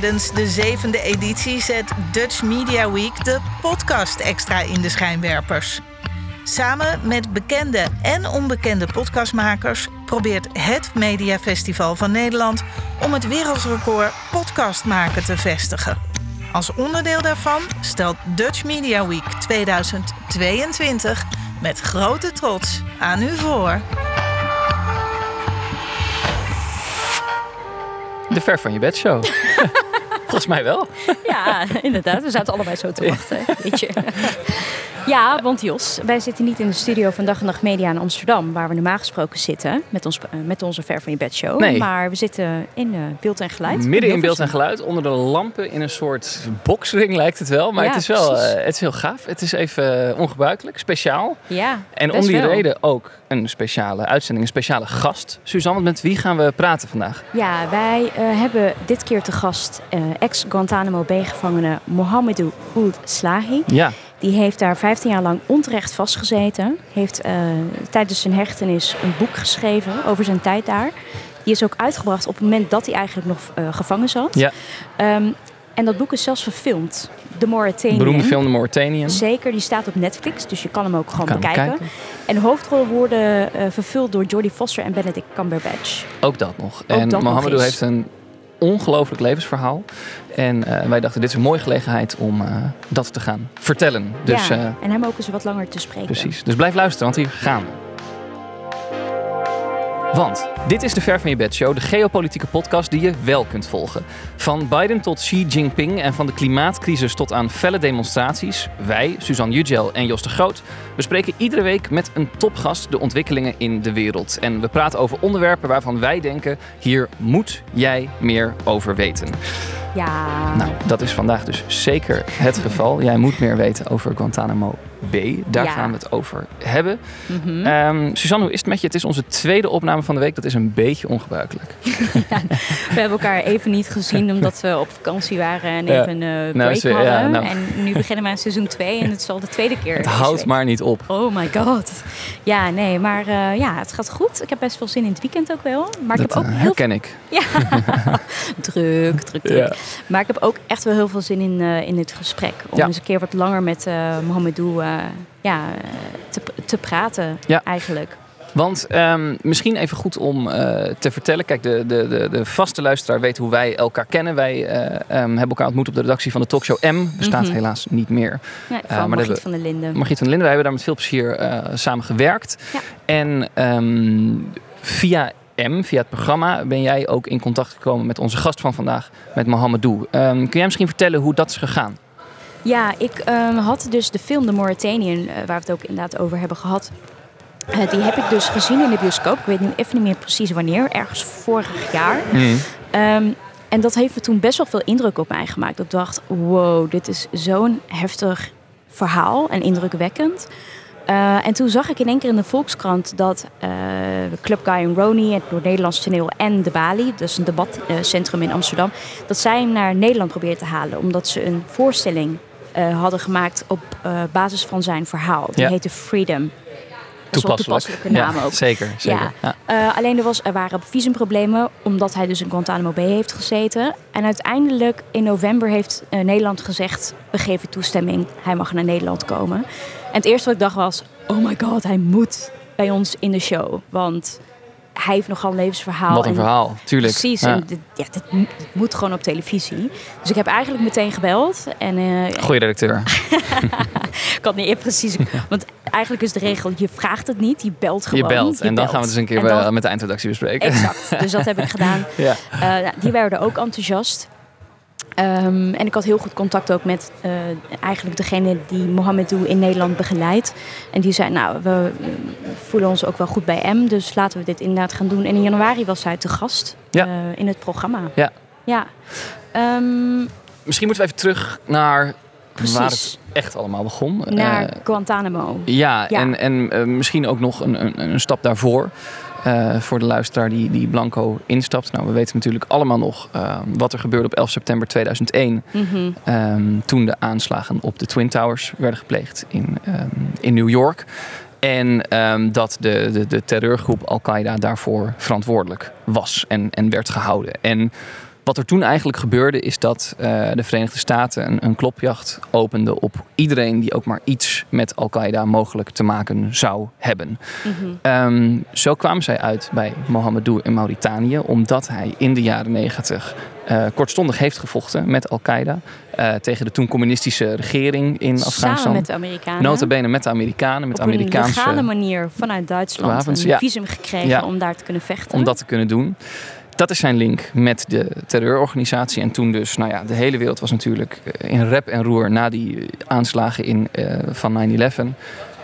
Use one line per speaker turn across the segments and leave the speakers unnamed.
Tijdens de zevende editie zet Dutch Media Week de podcast extra in de schijnwerpers. Samen met bekende en onbekende podcastmakers probeert het Mediafestival van Nederland om het wereldrecord podcast maken te vestigen. Als onderdeel daarvan stelt Dutch Media Week 2022 met grote trots aan u voor.
De Ver van je bed show. Volgens mij wel.
Ja, inderdaad. We zaten allebei zo te wachten. Weet je. Ja, want Jos, wij zitten niet in de studio van Dag en Nacht Media in Amsterdam, waar we normaal gesproken zitten met, ons, eh, met onze Ver van je bed show.
Nee.
Maar we zitten in eh, beeld en geluid.
Midden in beeld en geluid, onder de lampen in een soort boxring lijkt het wel. Maar
Ja,
het, is wel eh, het is heel gaaf. Het is even ongebruikelijk, speciaal.
Ja,
En om die
wel.
reden ook een speciale uitzending, een speciale gast. Suzanne, met wie gaan we praten vandaag?
Ja, wij eh, hebben dit keer te gast eh, ex-Guantanamo Bay-gevangene Mohamedou Ould Slahi.
Ja,
Die heeft daar 15 jaar lang onterecht vastgezeten. Heeft eh, tijdens zijn hechtenis een boek geschreven over zijn tijd daar. Die is ook uitgebracht op het moment dat hij eigenlijk nog gevangen zat.
Ja.
Ehm, en dat boek is zelfs verfilmd. The Mauritanian.
beroemde film The Mauritanian.
Zeker, die staat op Netflix, dus je kan hem ook gewoon
Kan
bekijken.
kijken.
En de hoofdrollen worden eh, vervuld door Jodie Foster en Benedict Cumberbatch.
Ook dat nog.
Ook
en
dat
Mohamedou heeft een ongelooflijk levensverhaal. En eh, wij dachten, dit is een mooie gelegenheid om eh, dat te gaan vertellen. Dus
ja, en hem ook eens wat langer te spreken.
Precies. Dus blijf luisteren, want hier gaan we. Want dit is de Ver van je bed show, de geopolitieke podcast die je wel kunt volgen. Van Biden tot Xi Jinping en van de klimaatcrisis tot aan felle demonstraties. Wij, Suzanne Yücel en Jos de Groot, bespreken iedere week met een topgast de ontwikkelingen in de wereld. En we praten over onderwerpen waarvan wij denken, hier moet jij meer over weten.
Ja,
Nou, dat is vandaag dus zeker het geval. Jij moet meer weten over Guantanamo Bay. Daar
Ja.
gaan we het over hebben.
Mhm.
Ehm, Suzanne, hoe is het met je? Het is onze tweede opname van de week. Dat is een beetje ongebruikelijk.
We hebben elkaar even niet gezien omdat we op vakantie waren en even een
Nou,
break hadden.
nou.
En nu beginnen we aan seizoen 2 en het is al de tweede keer.
Het houdt
week.
maar niet op.
Oh my god. Ja, nee, maar eh, ja, het gaat goed. Ik heb best veel zin in het weekend ook wel. Maar ik
dat
heb ook
eh,
heel
herken ik.
Ja, druk, druk, druk. Maar ik heb ook echt wel heel veel zin in, in het gesprek. Om eens een keer wat langer met eh Mohamedou ja, eh, te, te praten
Ja.
eigenlijk.
Want ehm, misschien even goed om eh, te vertellen. Kijk, de, de, de, de vaste luisteraar weet hoe wij elkaar kennen. Wij eh, ehm, hebben elkaar ontmoet op de redactie van de talkshow M. Bestaat
Mhm.
helaas niet meer.
Ja,
maar
van Margriet
hebben-
van der Linden.
Margriet van der Linden, wij hebben daar met veel plezier samen gewerkt.
Ja.
En ehm, via M, via het programma, ben jij ook in contact gekomen met onze gast van vandaag, met Mohamedou. Ehm, kun jij misschien vertellen hoe dat is gegaan?
Ja, ik ehm, had dus de film The Mauritanian, eh, waar we het ook inderdaad over hebben gehad. Eh, die heb ik dus gezien in de bioscoop. Ik weet nu even niet meer precies wanneer. Ergens vorig jaar. Ehm, en dat heeft me toen best wel veel indruk op mij gemaakt. Dat ik dacht, wow, dit is zo'n heftig verhaal en indrukwekkend. Eh, en toen zag ik in één keer in de Volkskrant dat Club Guy en Rony, het Noord-Nederlands toneel en de Bali, dat is een debatcentrum in Amsterdam, dat zij hem naar Nederland probeerden te halen. Omdat ze een voorstelling eh, hadden gemaakt op eh, basis van zijn verhaal. Die
Ja.
heette Freedom. Dat is wel een toepasselijke naam
ja,
ook.
Zeker, zeker.
Ja. Eh, alleen er, was, er waren visumproblemen omdat hij dus in Guantanamo Bay heeft gezeten. En uiteindelijk in november heeft Nederland gezegd... we geven toestemming, hij mag naar Nederland komen. En het eerste wat ik dacht was... oh my god, hij moet bij ons in de show. Want hij heeft nogal een levensverhaal.
Wat een
en-
verhaal, tuurlijk.
Precies,
Ja.
en dit, ja, dit, moet- dit moet gewoon op televisie. Dus ik heb eigenlijk meteen gebeld. En eh,
Goeie redacteur.
ik had niet precies... Want eigenlijk is de regel, je vraagt het niet, je belt gewoon.
Je belt. en dan gaan we het eens een keer
dan-
eh, met de eindredactie bespreken.
Exact, dus dat heb ik gedaan.
ja.
Eh, nou, die werden ook enthousiast. Ehm, en ik had heel goed contact ook met eh, eigenlijk degene die Mohamedou in Nederland begeleidt. En die zei, nou, we eh, voelen ons ook wel goed bij M, dus laten we dit inderdaad gaan doen. En in januari was hij te gast
Ja.
eh, in het programma.
Ja.
Ja. Ehm,
Misschien moeten we even terug naar
Precies.
waar het echt allemaal begon.
naar Guantanamo.
Ja,
Ja.
en, en misschien ook nog een, een, een stap daarvoor. Eh, voor de luisteraar die, die blanco instapt. Nou, we weten natuurlijk allemaal nog eh, wat er gebeurde op 11 september 2001.
Mhm.
ehm, toen de aanslagen op de Twin Towers werden gepleegd in, ehm, in New York. En ehm, dat de, de, de terreurgroep Al-Qaeda daarvoor verantwoordelijk was en, en werd gehouden. En Wat er toen eigenlijk gebeurde is dat eh, de Verenigde Staten een, een klopjacht openden op iedereen die ook maar iets met Al-Qaeda mogelijk te maken zou hebben.
Mhm.
Ehm, zo kwamen zij uit bij Mohamedou in Mauritanië, omdat hij in de jaren negentig eh, kortstondig heeft gevochten met Al-Qaeda eh, tegen de toen communistische regering in Afghanistan.
Samen met de Amerikanen.
Notabene met de Amerikanen, met
op
Amerikaanse...
een legale manier vanuit Duitsland
wapens,
een
ja.
visum gekregen
Ja.
om daar te kunnen vechten.
om dat te kunnen doen. Dat is zijn link met de terreurorganisatie. En toen dus, nou ja, de hele wereld was natuurlijk eh, in rep en roer na die eh, aanslagen in, eh, van 9-11.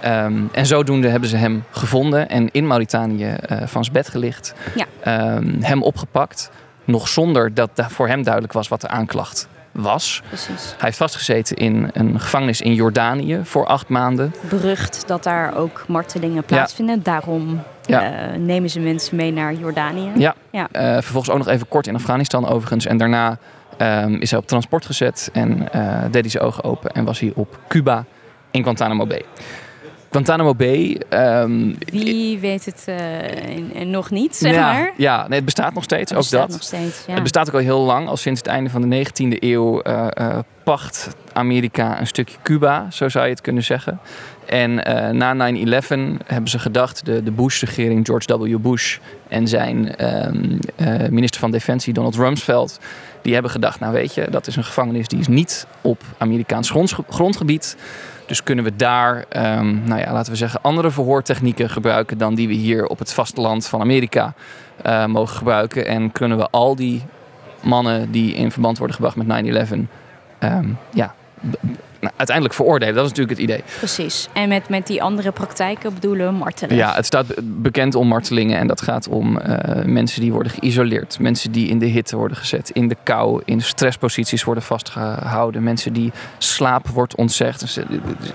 Ehm, en zodoende hebben ze hem gevonden en in Mauritanië van zijn bed gelicht.
Ja.
Ehm, hem opgepakt, nog zonder dat da- voor hem duidelijk was wat de aanklacht was.
Precies.
Hij heeft vastgezeten in een gevangenis in Jordanië voor acht maanden.
Berucht dat daar ook martelingen plaatsvinden. Daarom
Ja.
eh, nemen ze mensen mee naar Jordanië.
Ja.
Ja.
Eh, vervolgens ook nog even kort in Afghanistan overigens. En daarna ehm, is hij op transport gezet en eh, deed hij zijn ogen open en was hij op Cuba in Guantanamo Bay. Guantanamo Bay. ehm,
Wie weet het eh, nog niet, zeg
ja,
maar.
Ja, nee, het bestaat nog steeds,
Het
ook
bestaat
dat.
nog steeds. Ja.
Het bestaat ook al heel lang, al sinds het einde van de 19e eeuw eh, eh, pacht Amerika een stukje Cuba, zo zou je het kunnen zeggen. En na 9-11 hebben ze gedacht, de, de Bush-regering, George W. Bush en zijn ehm, eh, minister van Defensie, Donald Rumsfeld, die hebben gedacht, nou weet je, dat is een gevangenis die is niet op Amerikaans grondgebied. Dus kunnen we daar, ehm, nou ja, laten we zeggen, andere verhoortechnieken gebruiken dan die we hier op het vasteland van Amerika eh, mogen gebruiken. En kunnen we al die mannen die in verband worden gebracht met 9-11, ehm, ja, nou, uiteindelijk veroordelen. Dat is natuurlijk het idee.
Precies. En met, met die andere praktijken bedoelen we martelen.
Ja, het staat be- bekend om martelingen en dat gaat om eh, mensen die worden geïsoleerd. Mensen die in de hitte worden gezet, in de kou, in stressposities worden vastgehouden. Mensen die slaap wordt ontzegd. Dus, eh,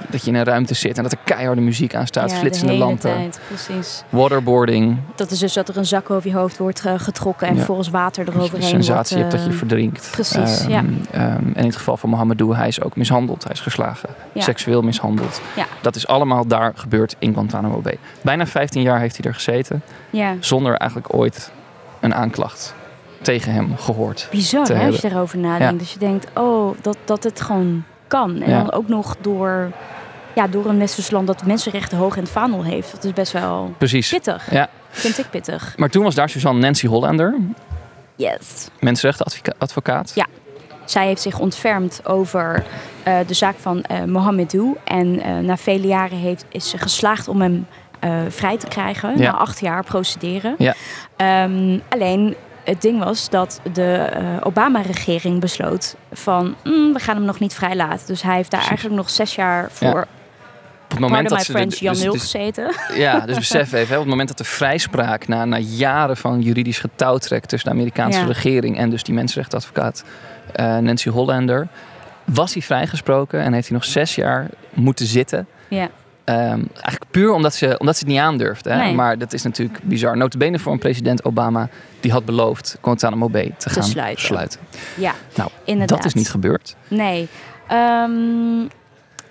dat je in een ruimte zit en dat er keiharde muziek aan staat,
Ja,
flitsende
de hele
lampen.
tijd. Precies.
Waterboarding,
Dat is dus dat er een zak over je hoofd wordt eh, getrokken en
Ja.
vervolgens water
dat je
eroverheen
de sensatie
wordt,
hebt dat je verdrinkt.
precies,
Ehm,
ja.
ehm, en in het geval van Mohamedou, hij is ook mishandeld. Hij is geslagen,
Ja.
seksueel mishandeld.
Ja.
Dat is allemaal daar gebeurd in Guantanamo Bay. Bijna 15 jaar heeft hij er gezeten,
Ja,
zonder eigenlijk ooit een aanklacht tegen hem gehoord.
bizar hè, als je daarover nadenkt. Dus je denkt, oh, dat, dat het gewoon kan. En dan ook nog door, ja, door een westers land dat mensenrechten hoog in het vaandel heeft. Dat is best wel
Precies.
pittig.
Ja.
Vind ik pittig.
Maar toen was daar Suzanne Nancy Hollander,
Yes.
mensenrechtenadvocaat.
Ja. Zij heeft zich ontfermd over eh, de zaak van eh Mohamedou. En eh, na vele jaren heeft, is ze geslaagd om hem vrij te krijgen.
Ja.
Na acht jaar procederen.
Ja.
Ehm, alleen het ding was dat de eh, Obama-regering besloot van... "Mm, we gaan hem nog niet vrijlaten. Dus hij heeft daar
Precies.
eigenlijk nog zes jaar voor...
Ja. Op het moment dat ze de-
French, Jan
dus- dus-
gezeten.
Ja, dus besef even, hè, op het moment dat de vrijspraak na, na jaren van juridisch getouwtrek tussen de Amerikaanse
Ja.
regering en dus die mensenrechtenadvocaat eh, Nancy Hollander, was hij vrijgesproken en heeft hij nog zes jaar moeten zitten.
Ja.
Ehm, eigenlijk puur omdat ze, omdat ze het niet aandurfde. Hè?
Nee.
Maar dat is natuurlijk bizar. Notabene voor een president Obama die had beloofd Guantanamo Bay te,
Te
gaan
sluiten.
sluiten.
Ja,
Nou,
inderdaad.
Dat is niet gebeurd.
Nee. Ehm,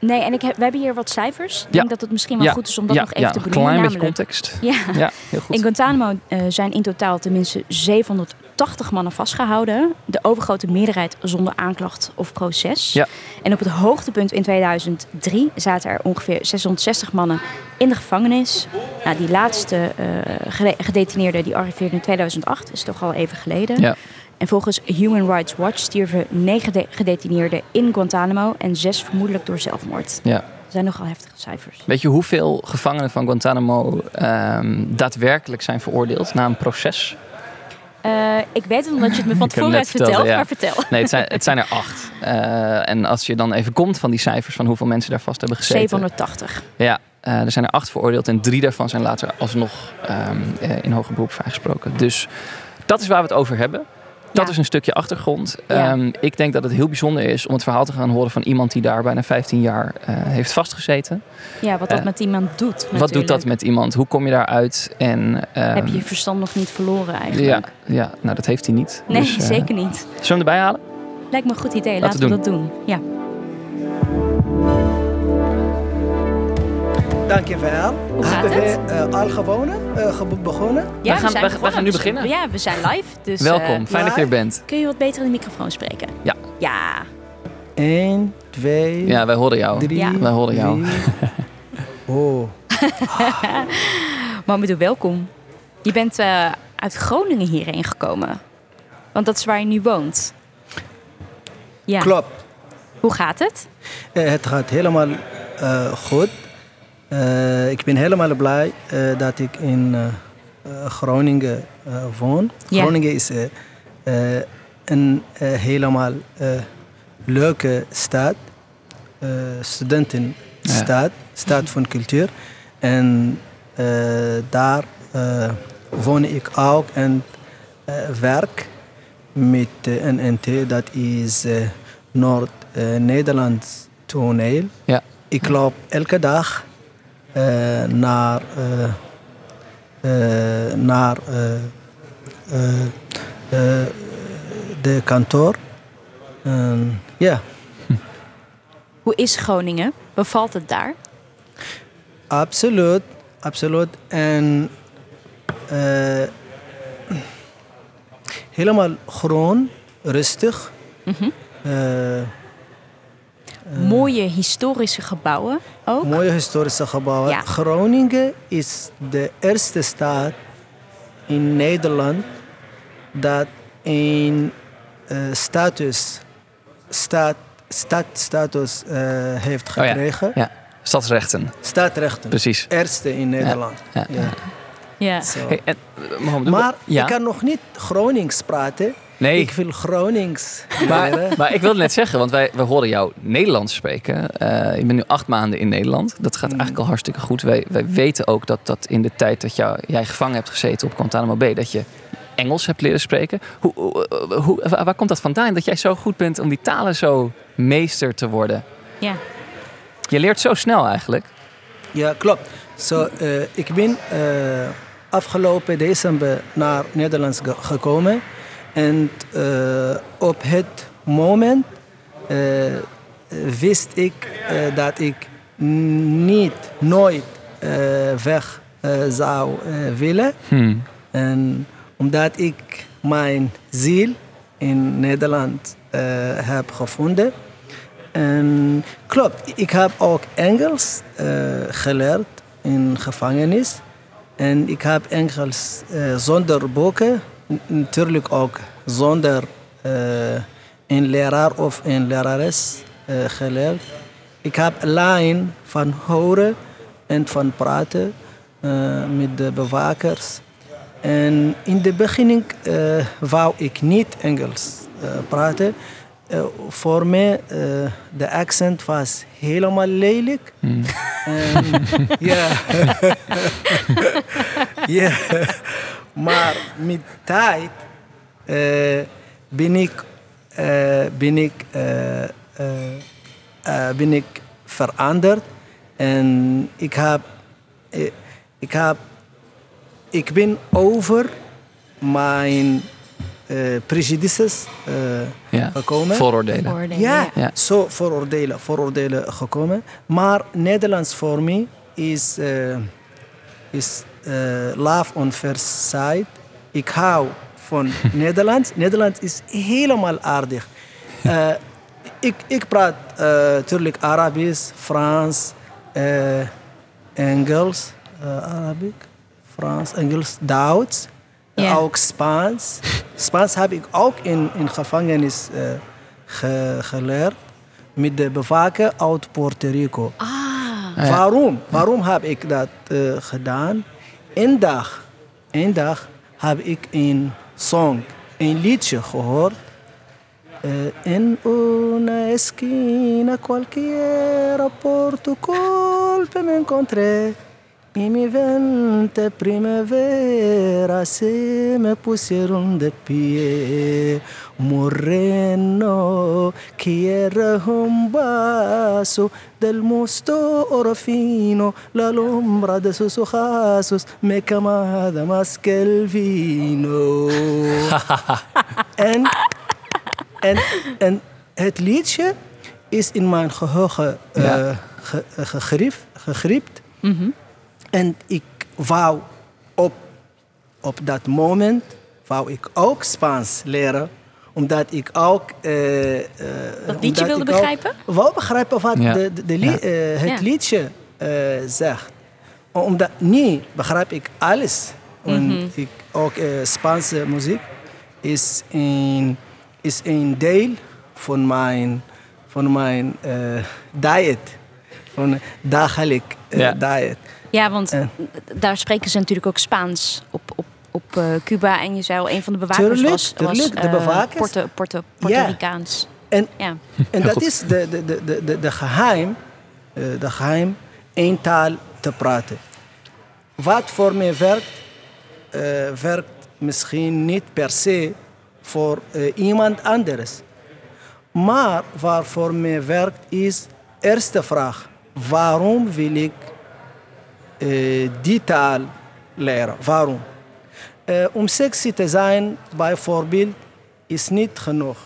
nee, en ik heb, we hebben hier wat cijfers. Ik
Ja.
denk dat het misschien wel
Ja.
goed is om dat
ja,
nog even te
een
benoemen.
klein beetje
namelijk-
context.
Ja.
Ja, heel goed.
In Guantanamo eh, zijn in totaal tenminste 780 mannen vastgehouden. De overgrote meerderheid zonder aanklacht of proces.
Ja.
En op het hoogtepunt in 2003 zaten er ongeveer 660 mannen in de gevangenis. Nou, die laatste eh, gede- gedetineerde die arriveerde in 2008, is toch al even geleden.
Ja.
En volgens Human Rights Watch stierven negen de- gedetineerden in Guantanamo en zes vermoedelijk door zelfmoord.
Ja.
Dat zijn nogal heftige cijfers.
Weet je hoeveel gevangenen van Guantanamo ehm, daadwerkelijk zijn veroordeeld na een proces?
Eh, ik weet het omdat je het me van tevoren hebt verteld,
ja.
maar vertel.
Nee, het zijn, het zijn er acht. Eh, en als je dan even komt van die cijfers van hoeveel mensen daar vast hebben gezeten.
780.
Ja, eh, er zijn er acht veroordeeld en drie daarvan zijn later alsnog ehm, eh, in hoger beroep vrijgesproken. Dus dat is waar we het over hebben. Dat
Ja.
is een stukje achtergrond.
Ja.
Ehm, ik denk dat het heel bijzonder is om het verhaal te gaan horen van iemand die daar bijna 15 jaar eh, heeft vastgezeten.
Ja, wat dat
Eh,
met iemand doet.
Wat doet dat met iemand? Hoe kom je daaruit? En, ehm,
Heb je je verstand nog niet verloren
ja,
eigenlijk?
ja, nou dat heeft hij niet.
Nee,
Dus, eh,
zeker niet.
Zullen we hem erbij halen?
Lijkt me een goed idee.
Laten
Laten,
we
we dat doen. Ja.
Dankjewel.
Hoe gaat
Hebben we eh, al gewonnen, eh, begonnen?
Ja,
gaan-
zijn
we- we
begonnen.
gaan nu beginnen.
Ja, we zijn live. Dus, eh,
Welkom, fijn dat je er bent.
kun je wat beter in de microfoon spreken?
Ja.
Ja.
1, 2,
Ja, wij horen jou.
3.
Ja.
Wij horen jou.
Oh,
Mamadou, welkom. Je bent eh, uit Groningen hierheen gekomen. Want dat is waar je nu woont. Ja.
klopt.
Hoe gaat het?
Eh, het gaat helemaal eh, goed. Eh, ik ben helemaal blij eh, dat ik in eh, Groningen woon.
Ja.
Groningen is een helemaal leuke stad. Studentenstad, stad van cultuur. En daar woon ik ook en werk met eh, NNT. Dat is Noord-Nederlands toneel.
Ja.
Ik loop elke dag eh, naar, eh, eh, naar de kantoor. Ja.
Hoe is Groningen? Bevalt het daar?
Absoluut, absoluut. En helemaal groen, rustig.
Mhm. Mooie historische gebouwen ook.
Mooie historische gebouwen.
Ja.
Groningen is de eerste stad in Nederland dat een eh, status, stad, stadstatus eh, heeft
Oh ja.
gekregen.
Ja, stadsrechten.
Stadrechten.
Precies.
Eerste in Nederland.
ja,
Ja.
Ja.
Zo.
Hey, en, eh, Mohammed,
Maar
ja?
ik kan nog niet Gronings praten.
Nee.
Ik wil Gronings
Maar, maar ik wilde net zeggen, want wij, we horen jou Nederlands spreken. Eh ik ben nu acht maanden in Nederland. Dat gaat eigenlijk al hartstikke goed. Wij, wij weten ook dat, dat in de tijd dat jou, jij gevangen hebt gezeten op Guantanamo Bay... dat je Engels hebt leren spreken. Hoe, hoe, hoe- waar waar komt dat vandaan? Dat jij zo goed bent om die talen zo meester te worden?
ja.
Je leert zo snel eigenlijk.
Ja, klopt. Zo, eh, ik ben eh, afgelopen december naar Nederland ge- gekomen. En eh, op het moment eh, wist ik eh, dat ik niet, nooit weg zou willen.
Hmm.
En omdat ik mijn ziel in Nederland heb gevonden. En klopt, ik heb ook Engels geleerd in gevangenis. En ik heb Engels zonder boeken, natuurlijk ook zonder eh, een leraar of een lerares eh, geleerd. Ik heb alleen van horen en van praten eh, met de bewakers. En in de beginning eh, wou ik niet Engels praten. Voor mij, de accent was helemaal lelijk. En, ja. ja. Maar met tijd eh, ben ik, eh, ben ik, eh, ben ik veranderd. En ik heb, ik heb ik ben over mijn eh prejudices eh,
Ja.
gekomen.
Vooroordelen.
Ja,
Ja.
zo vooroordelen, vooroordelen gekomen. Maar Nederlands voor mij is, eh, is love on first sight. Ik hou van Nederlands. Nederlands is helemaal aardig. Eh, ik, ik praat natuurlijk Arabisch, Frans, eh, Engels, eh, Arabisch, Frans, Engels, Duits,
Ja.
ook Spaans. Spaans heb ik ook in, in gevangenis eh, ge- geleerd met de bewaker uit Puerto Rico.
Ah.
ja.
Waarom? Waarom heb ik dat eh, gedaan? Een dag, een dag heb ik een song, een liedje gehoord. Eh, en una esquina cualquiera por tu culpa me encontré. Y mi vente primavera se me pusieron de pie. Moreno, quiero un vaso del mosto oro fino. La lombra de sus ojazos me camada más que el vino. en, en, en het liedje is in mijn geheugen eh,
Ja.
ge- gegrief- gegript. En ik wou op, op dat moment wou ik ook Spaans leren omdat ik ook... eh, eh,
Dat liedje wilde begrijpen?
wou begrijpen wat
Ja.
de, de, de li-
Ja.
eh, het
Ja.
liedje eh, zegt. Omdat nu begrijp ik alles. En
Mhm.
ik, ook Spaanse muziek is een, is een deel van mijn, van mijn eh, diet. Van dagelijk
Ja.
diet.
Ja, want
Eh.
daar spreken ze natuurlijk ook Spaans op, op, op eh, Cuba. En je zei al, een van de bewakers
Tuurlijk,
was, was
tuurlijk, de
eh,
bewakers.
Porto, Porto, Puerto Ricaans.
En
Ja.
En dat is de, de, de, de, de, de geheim, eh, de geheim één taal te praten. Wat voor mij werkt, eh, werkt misschien niet per se voor iemand anders. Maar wat voor mij werkt is, eerste vraag, waarom wil ik die taal leren? Waarom? Eh, om sexy te zijn, bijvoorbeeld, is niet genoeg.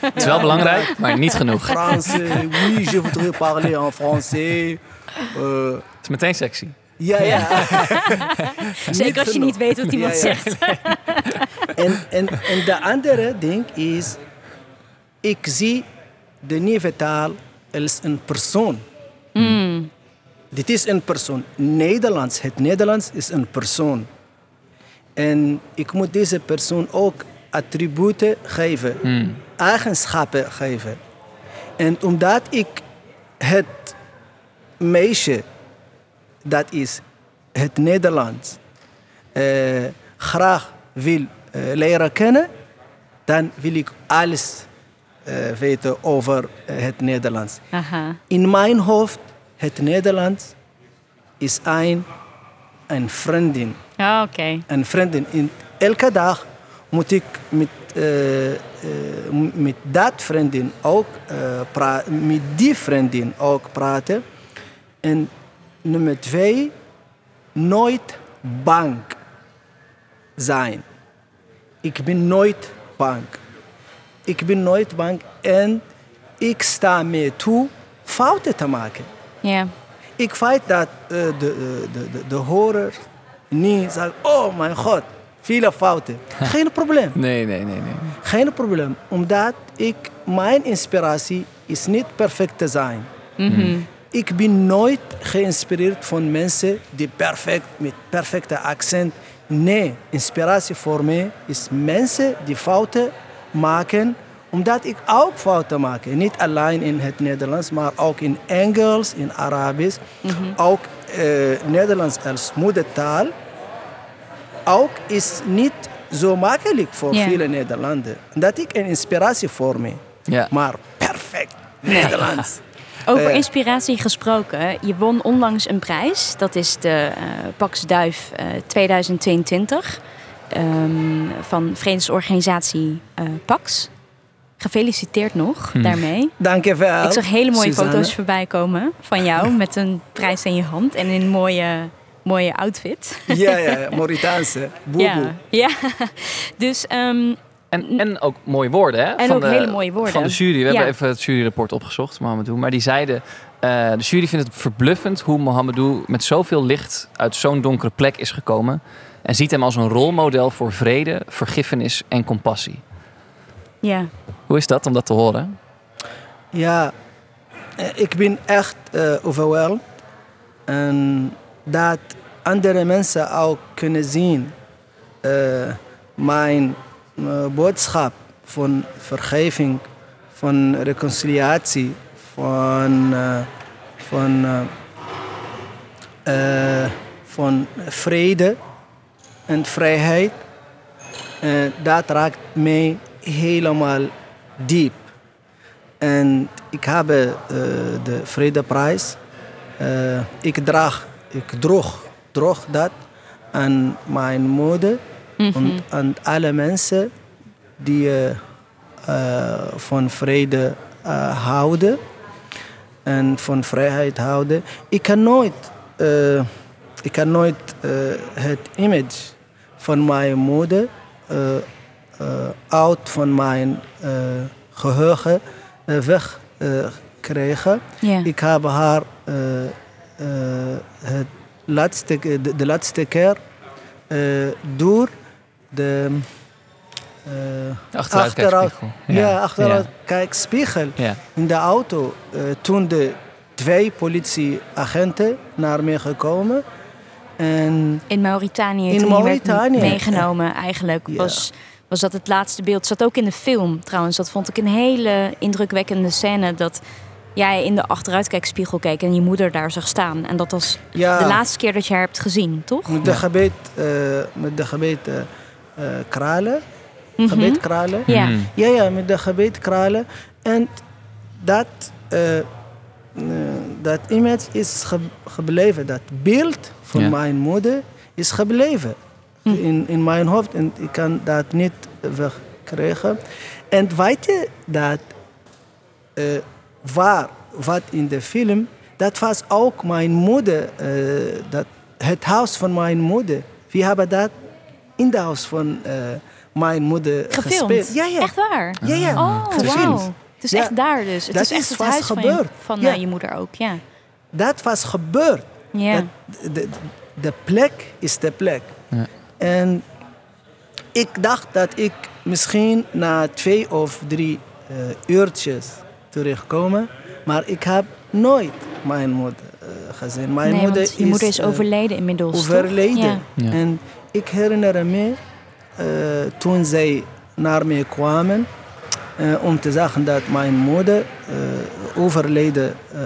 Het is wel belangrijk, maar niet genoeg.
Français, oui, je voudrais parler en français. Euh,
Het is meteen sexy.
ja, ja.
Zeker als je
genoeg.
niet weet wat iemand
Ja, ja.
zegt.
En, en, en de andere ding is, ik zie de nieuwe taal als een persoon. Dit is een persoon. Nederlands, het Nederlands is een persoon. En ik moet deze persoon ook attributen geven, eigenschappen geven. En omdat ik het meisje, dat is het Nederlands, eh, graag wil eh, leren kennen, dan wil ik alles eh, weten over eh, het Nederlands.
Aha.
In mijn hoofd, het Nederlands is een, een vriendin.
Ja, oké.
Een vriendin. In, elke dag moet ik met, eh, eh, met dat vriendin ook eh, praten, met die vriendin ook praten. En nummer twee, nooit bang zijn. Ik ben nooit bang. Ik ben nooit bang en ik sta mee toe fouten te maken.
Ja.
Ik weet dat eh, de, de, de, de, de horer niet zegt, oh mijn god, viele fouten. Geen probleem.
Nee, nee, nee, nee.
Geen probleem. Omdat ik, mijn inspiratie is niet perfect te zijn. Ik ben nooit geïnspireerd van mensen die perfect, met perfecte accent. Nee, inspiratie voor mij is mensen die fouten maken, omdat ik ook fouten maak. Niet alleen in het Nederlands, maar ook in Engels, in Arabisch. Ook eh, Nederlands als moedertaal. Ook is niet zo makkelijk voor vele Nederlanders. Dat is een inspiratie voor.
Ja.
Maar perfect Nederlands.
Over
Eh.
inspiratie gesproken, je won onlangs een prijs. Dat is de eh Pax Duif eh, 2022 ehm, van vredesorganisatie eh, Pax. Gefeliciteerd nog daarmee.
Dank je wel.
Ik zag hele mooie
Suzanne.
foto's voorbij komen van jou met een prijs in je hand en in een mooie, mooie outfit.
Ja, ja, ja, Mauritaanse. Boeboe.
Ja, ja. Dus ehm,
En, en ook mooie woorden, hè?
En ook hele mooie woorden.
Van de jury. We
Ja.
hebben even het juryrapport opgezocht, Mohamedou. Maar die zeiden, eh, de jury vindt het verbluffend hoe Mohamedou met zoveel licht uit zo'n donkere plek is gekomen. En ziet hem als een rolmodel voor vrede, vergiffenis en compassie.
ja,
Hoe is dat om dat te horen?
Ja, eh, ik ben echt eh overweldigd. En dat andere mensen ook kunnen zien eh, mijn boodschap van vergeving, van reconciliatie, van, van, van vrede en vrijheid. Dat raakt mij helemaal diep. En ik heb eh, de Vredeprijs. eh, ik, draag, ik droeg, droeg dat aan mijn moeder. En aan alle mensen die eh, van vrede houden. En van vrijheid houden. Ik kan nooit, ik kan nooit het image van mijn moeder uit van mijn eh, geheugen eh, wegkrijgen.
ja.
Ik heb haar eh, eh, het laatste, de, de laatste keer eh, door de eh,
Achteruitkijkspiegel.
ja, achteruit kijkspiegel
Ja.
in de auto. eh, toen de twee politieagenten naar me gekomen. En
In Mauritanië,
In
toen je werd
Mauritanië.
meegenomen eigenlijk,
Ja.
was, was dat het laatste beeld. Zat ook in de film trouwens. Dat vond ik een hele indrukwekkende scène. Dat jij in de achteruitkijkspiegel keek en je moeder daar zag staan. En dat was
ja,
de laatste keer dat je haar hebt gezien, toch?
met de gebed, eh, met de gebed eh, eh, kralen.
Mhm.
Gebed kralen.
Ja.
Mm.
Ja, ja, met de gebed kralen. En dat, dat image is ge- gebleven. Dat beeld van
Ja.
mijn moeder is gebleven.
Hm.
In, in mijn hoofd. En ik kan dat niet wegkrijgen. En weet je dat eh, waar, wat in de film, dat was ook mijn moeder, eh, dat, het huis van mijn moeder. We hebben dat in het huis van eh, mijn moeder
Gefilmd?
gespeeld. Ja, ja.
Echt waar?
Ja, ja.
Oh,
Gefilmd.
Het is
Ja.
echt daar dus. Het
Dat
is echt het huis van, je,
gebeurd.
van
Ja.
eh, je moeder ook, ja.
Dat was gebeurd.
Ja.
Dat, de, de plek is de plek. En ik dacht dat ik misschien na twee of drie eh, uurtjes terugkomen. Maar ik heb nooit mijn moeder eh, gezien. Mijn
nee,
moeder
want je moeder is
eh,
overleden inmiddels,
overleden.
Ja.
Ja.
En ik herinner me eh, toen zij naar me kwamen eh, om te zeggen dat mijn moeder eh, overleden eh,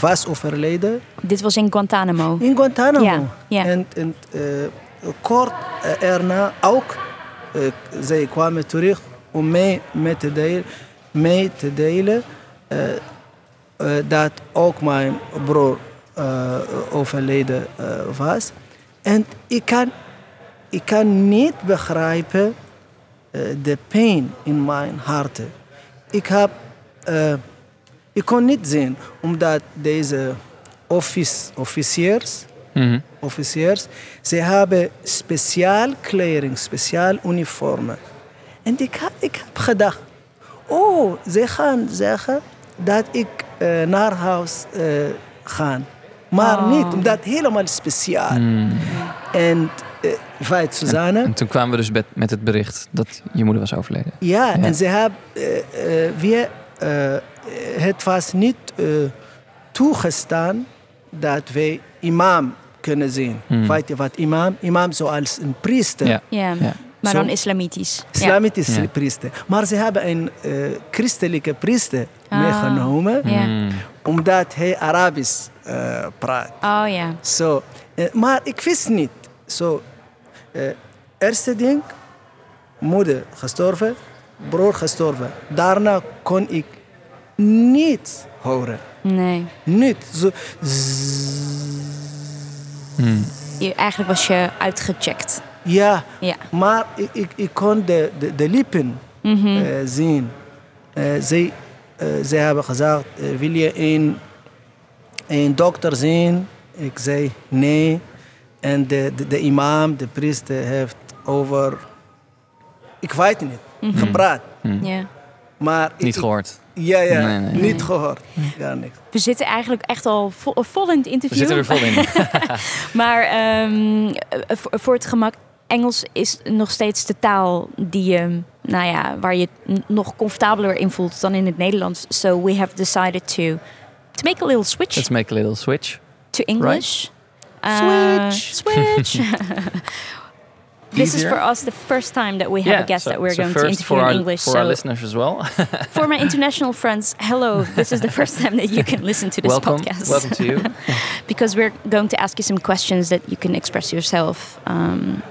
was overleden
Dit was in Guantanamo.
in Guantanamo.
Ja, ja.
En, en eh, kort eh, erna ook, eh, zij kwamen terug om mij mee te delen, mee te delen eh, dat ook mijn broer overleden was. En ik kan, ik kan niet begrijpen de pijn in mijn hart. Ik heb, ik kon niet zien, omdat deze office, officiers,
Mhm.
officiers, ze hebben speciaal kleding, speciaal uniformen. En ik, ha- ik heb gedacht, oh, ze gaan zeggen dat ik eh, naar huis eh, ga. Maar
Oh.
niet, omdat helemaal speciaal.
Mm.
En eh feit, Suzanne,
En toen kwamen we dus met, met het bericht dat je moeder was overleden.
ja,
Ja.
en ze hebben, eh, eh, we, eh, het was niet eh, toegestaan dat wij imam kunnen zien.
Hmm.
Weet je wat imam? Imam zoals een priester.
Ja.
Ja.
Ja.
Maar dan islamitisch.
Islamitische
Ja.
priester. Maar ze hebben een eh, christelijke priester
Ah.
meegenomen,
Ja.
Mm.
omdat hij Arabisch eh, praat.
Oh ja.
Zo, eh, maar ik wist niet. Zo, eh, eerste ding, moeder gestorven, broer gestorven. Daarna kon ik niet horen.
Nee.
Niet. Zo,
Mm.
Je, eigenlijk was je uitgecheckt.
ja,
Ja.
maar ik, ik, ik kon de, de, de lippen
Mhm.
eh, zien. Eh, zij, eh, zij hebben gezegd, wil je een, een dokter zien? Ik zei nee. En de, de, de imam, de priester, heeft over, ik weet niet,
Mhm.
gepraat.
ja.
Maar
Niet
ik-
gehoord.
Ja, ja,
Nee, nee.
niet
Nee.
gehoord. Gar niks.
We zitten eigenlijk echt al vol, vol in het
We
interview.
zitten er vol in.
Maar ehm, eh, voor, voor het gemak, Engels is nog steeds de taal die je, nou ja, waar je nog comfortabeler in voelt dan in het Nederlands. So we have decided to to make a little switch
Let's make a little switch.
to English. Uh,
Switch.
switch. This is for us the first time that we have a guest
so-
that we're
so
going to interview
for
in
our,
English.
For our
So
listeners as well.
for my international friends, hello. This is the first time that you can listen to this
welcome.
podcast.
Welcome to you.
because we're going to ask you some questions that you can express yourself um,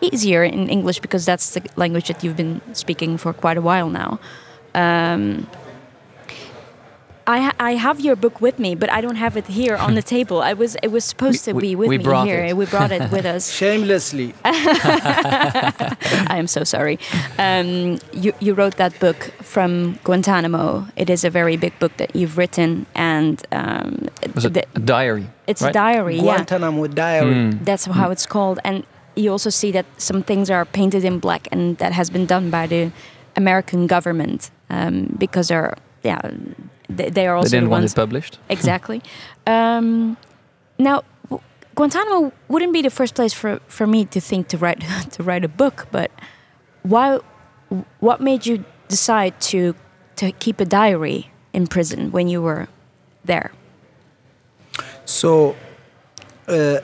easier in English because that's the language that you've been speaking for quite a while now. Um, I, ha- I have your book with me, but I don't have it here on the table. I was it was supposed
We-
to be with
we
me
brought
here.
it.
We brought it with us.
Shamelessly.
I am so sorry. Um, you, you wrote that book from Guantanamo. It is a very big book that you've written, and um,
Was it
the-
a diary?
it's
right?
a diary. Yeah,
Guantanamo Diary.
Mm.
that's how it's called. And you also see that some things are painted in black, and that has been done by the American government um, because they're yeah they, they are
They
also the
didn't want
ones
it published.
exactly. Um, Now, Guantanamo wouldn't be the first place for, for me to think to write to write a book, but why? What made you decide to to keep a diary in prison when you were there?
So, uh,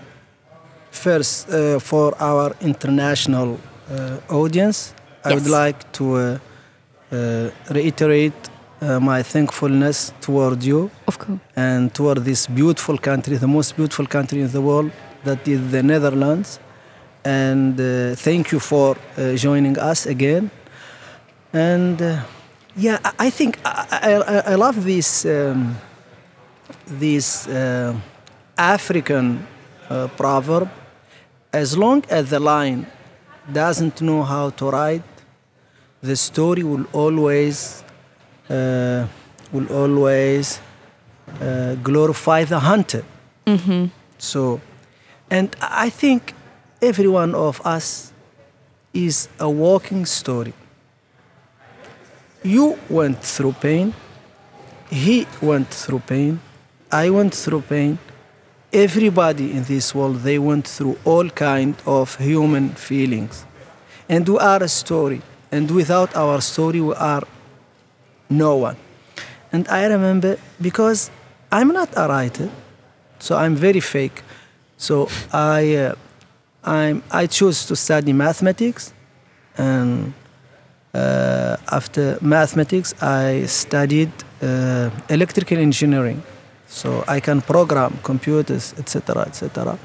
first, uh, for our international uh, audience, I would like to uh, uh, reiterate uh, my thankfulness toward you
Of course.
and toward this beautiful country, the most beautiful country in the world, that is the Netherlands. And uh, thank you for uh, joining us again. And uh, yeah, I- I think I, I, I love this um, this uh, African uh, proverb. As long as the lion doesn't know how to ride, the story will always uh, will always uh, glorify the hunter. So, and I think every one of us is a walking story. You went through pain. He went through pain. I went through pain. Everybody in this world, they went through all kind of human feelings. And we are a story. And without our story, we are no one. And I remember because I'm not a writer, so I'm very fake. So I, uh, I'm, I chose to study mathematics, and uh, after mathematics, I studied uh, electrical engineering. So I can program computers, etc., etc.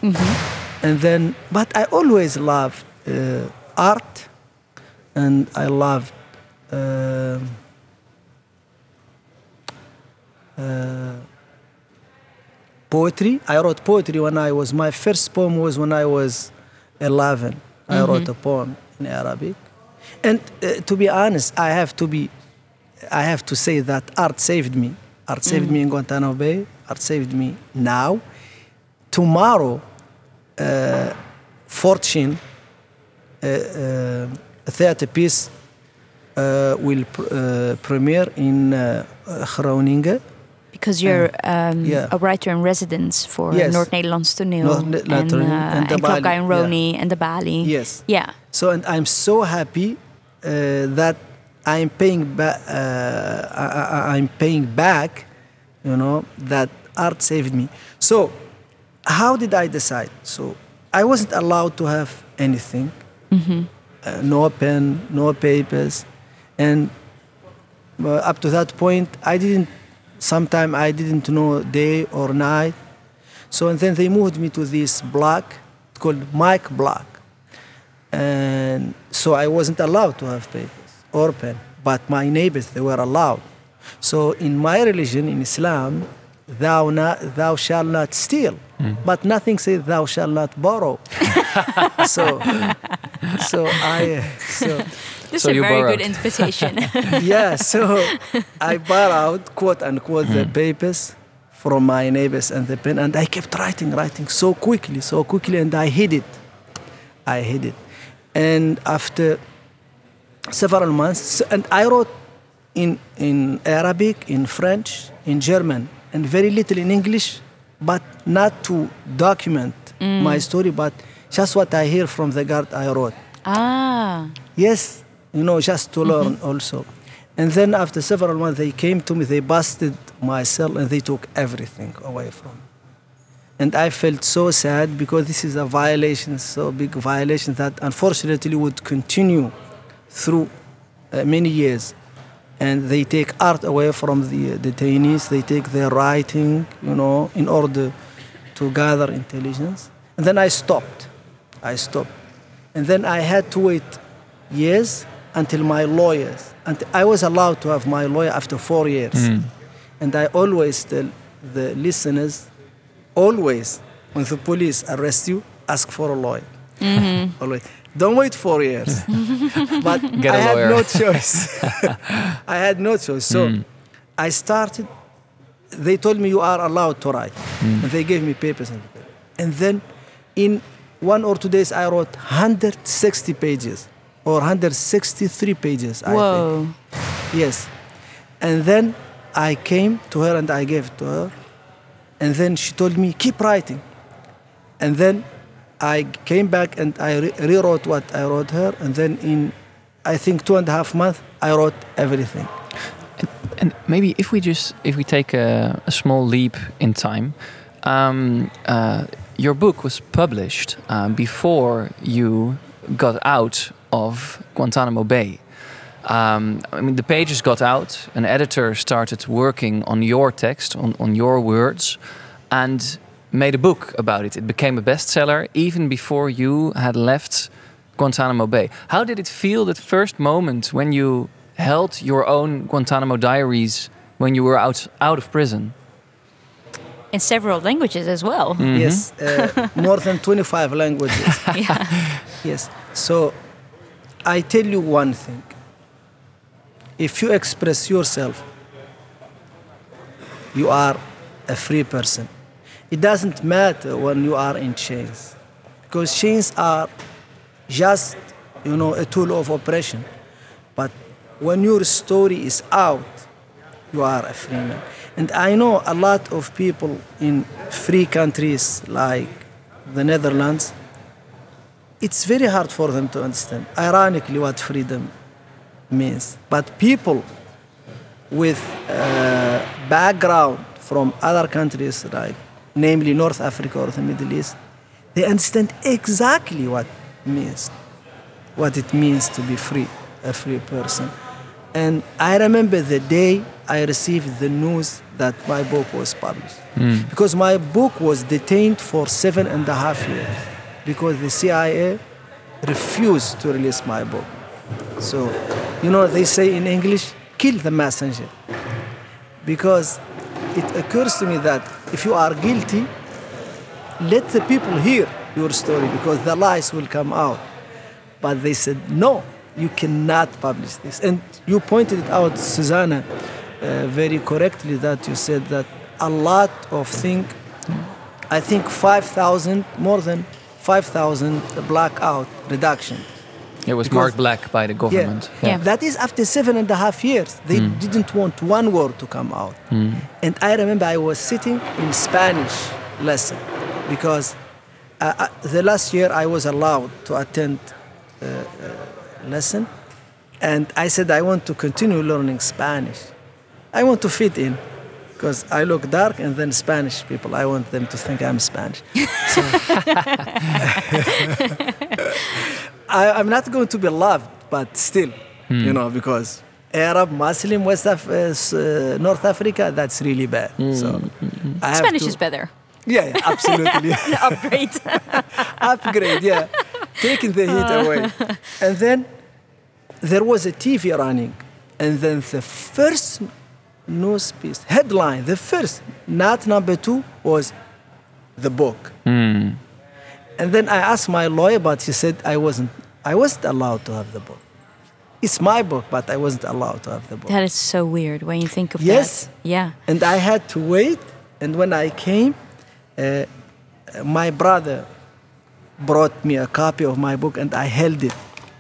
And then, but I always loved uh, art, and I loved. Uh, poetry. I wrote poetry when I was, my first poem was when I was 11. I wrote a poem in Arabic. And uh, to be honest, I have to be, I have to say that art saved me. Art saved me in Guantanamo Bay. Art saved me now. Tomorrow, uh, Fortune, uh, uh, a theater piece, uh, will pr- uh, premiere in uh, Groningen.
Because you're um,
yeah.
a writer in residence for
Yes.
Noord-Nederlands toneel and, uh,
and de
and Klokka
Bali,
en Roni and the Balie.
Yes.
Yeah.
So, and I'm so happy uh, that I'm paying back. Uh, I'm paying back. You know that art saved me. So, how did I decide? So, I wasn't allowed to have anything. Uh, no pen, no papers, and uh, up to that point, I didn't. Sometime I didn't know day or night. So and then they moved me to this block called Mike Block and so I wasn't allowed to have papers or pen, but my neighbors they were allowed. So in my religion, in Islam, thou not, thou shalt not steal, hmm. but nothing says thou shalt not borrow. so, so I so
This
So
is a
you
very
borrowed.
good invitation.
yeah, so I borrowed quote unquote the papers from my neighbors and the pen, and I kept writing, writing so quickly, so quickly, and I hid it. I hid it, and after several months, and I wrote in in Arabic, in French, in German, and very little in English, but not to document my story, but just what I hear from the guard I wrote.
ah.
Yes, you know, just to learn also. And then after several months, they came to me, they busted my cell, and they took everything away from me. And I felt so sad because this is a violation, so big violation that unfortunately would continue through uh, many years. And they take art away from the detainees, they take their writing, you know, in order to gather intelligence. And then I stopped. I stopped. And then I had to wait years until my lawyers, and I was allowed to have my lawyer after four years. Hmm. And I always tell the listeners, always, when the police arrest you, ask for a lawyer. Mm-hmm. Always. Don't wait four years. but
Get a
I had
lawyer.
no choice. I had no choice. So hmm. I started. They told me you are allowed to write, hmm. and they gave me papers and papers. And then, in one or two days, I wrote 160 pages or 163 pages. I think.
Whoa.
Yes. And then I came to her and I gave it to her. And then she told me, keep writing. and then I came back and I re- rewrote what I wrote her, and then in I think two and a half months I wrote everything.
And maybe if we just if we take a, a small leap in time, um, uh, your book was published uh, before you got out of Guantanamo Bay. Um, I mean, the pages got out. An editor started working on your text, on, on your words, and made a book about it. It became a bestseller even before you had left Guantanamo Bay. How did it feel that first moment when you held your own Guantanamo diaries when you were out out of prison?
In several languages as well.
Yes, uh, more than 25 languages.
Yeah.
Yes. So I tell you one thing. If you express yourself, you are a free person. It doesn't matter when you are in chains, because chains are just, you know, a tool of oppression. But when your story is out, you are a free man. And I know a lot of people in free countries like the Netherlands, it's very hard for them to understand, ironically, what freedom means. But people with uh, background from other countries, like namely North Africa or the Middle East, they understand exactly what means, what it means to be free, a free person. And I remember the day I received the news that my book was published. Because my book was detained for seven and a half years because the CIA refused to release my book. So, you know, they say in English, kill the messenger. Because it occurs to me that if you are guilty, let the people hear your story because the lies will come out. But they said, no, you cannot publish this. And you pointed it out, Susanna, uh, very correctly that you said that a lot of things, I think 5,000, more than 5,000 blackout reduction.
It was
Because-
marked black by the government.
Yeah.
That is after seven and a half years. They didn't want one word to come out. And I remember I was sitting in Spanish lesson because uh, uh, the last year I was allowed to attend uh, uh, lesson. And I said, I want to continue learning Spanish. I want to fit in because I look dark and then Spanish people, I want them to think I'm Spanish. So, I, I'm not going to be loved, but still, you know, because Arab, Muslim, West Af- uh, uh, North Africa, that's really bad. So I have
Spanish
to-
is better.
Yeah, yeah, absolutely.
Upgrade.
Upgrade, yeah. Taking the heat away. And then there was a TV running, and then the first news piece, headline, the first, not number two, was the book. And then I asked my lawyer, but he said I wasn't, I wasn't allowed to have the book. It's my book, but I wasn't allowed to have the book.
that is so weird when you think of
Yes.
that. Yeah.
and I had to wait. And when I came, uh, my brother brought me a copy of my book, and I held it.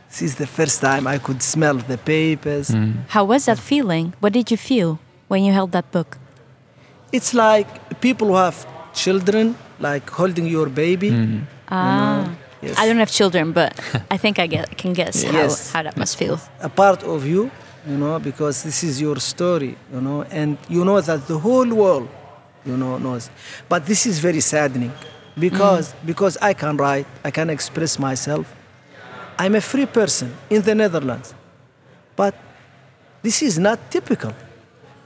This is the first time I could smell the papers.
How was that feeling? What did you feel when you held that book?
It's like people who have children, like holding your baby.
Ah.
Yes.
I don't have children, but I think I get, can guess
Yes.
how that must feel.
a part of you, you know, because this is your story, you know, and you know that the whole world, you know, knows. But this is very saddening because because I can write, I can express myself. I'm a free person in the Netherlands, but this is not typical.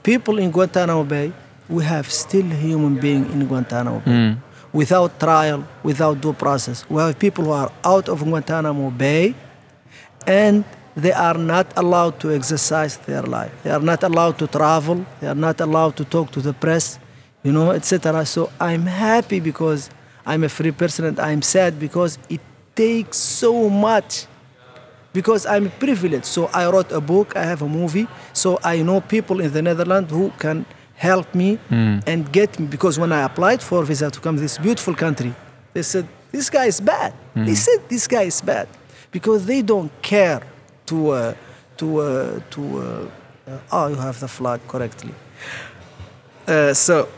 People in Guantanamo Bay, we have still human being in Guantanamo Bay. Mm. Without trial, without due process. We have people who are out of Guantanamo Bay and they are not allowed to exercise their life. They are not allowed to travel. They are not allowed to talk to the press, you know, etc. So I'm happy because I'm a free person, and I'm sad because it takes so much. Because I'm privileged, so I wrote a book. I have a movie, so I know people in the Netherlands who can help me and get me. Because when I applied for visa to come to this beautiful country, they said this guy is bad. They said this guy is bad because they don't care to uh, to uh, to. Uh, uh, oh, you have the flag correctly. Uh, so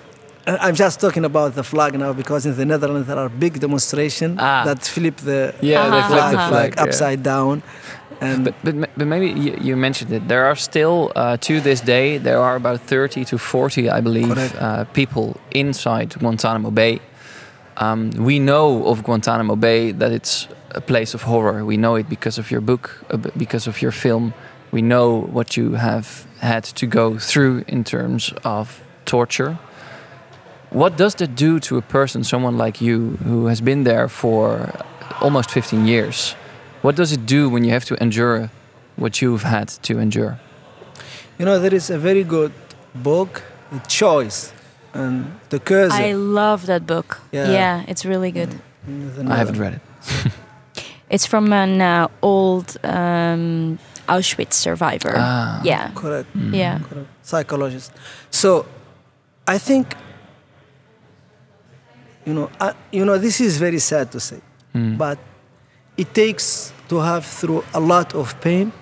I'm just talking about the flag now because in the Netherlands there are big demonstrations
Ah.
that flip the
Yeah,
Uh-huh,
flip the flag. yeah.
upside down. And
But, but, but maybe you, you mentioned it. There are still, uh, to this day, there are about 30 to 40, I believe, uh, people inside Guantanamo Bay. Um, we know of Guantanamo Bay that it's a place of horror. We know it because of your book, uh, because of your film. We know what you have had to go through in terms of torture. What does that do to a person, someone like you, who has been there for almost 15 years? What does it do when you have to endure what you've had to endure?
you know there is a very good book, The Choice, and the curse.
I love that book.
Yeah.
Yeah, it's really good.
I haven't read it.
It's from an uh, old um, Auschwitz survivor.
Ah.
Yeah,
Correct.
yeah.
correct. Psychologist. So, I think. You know, I, you know, this is very sad to say,
Mm.
but it takes to have through a lot of pain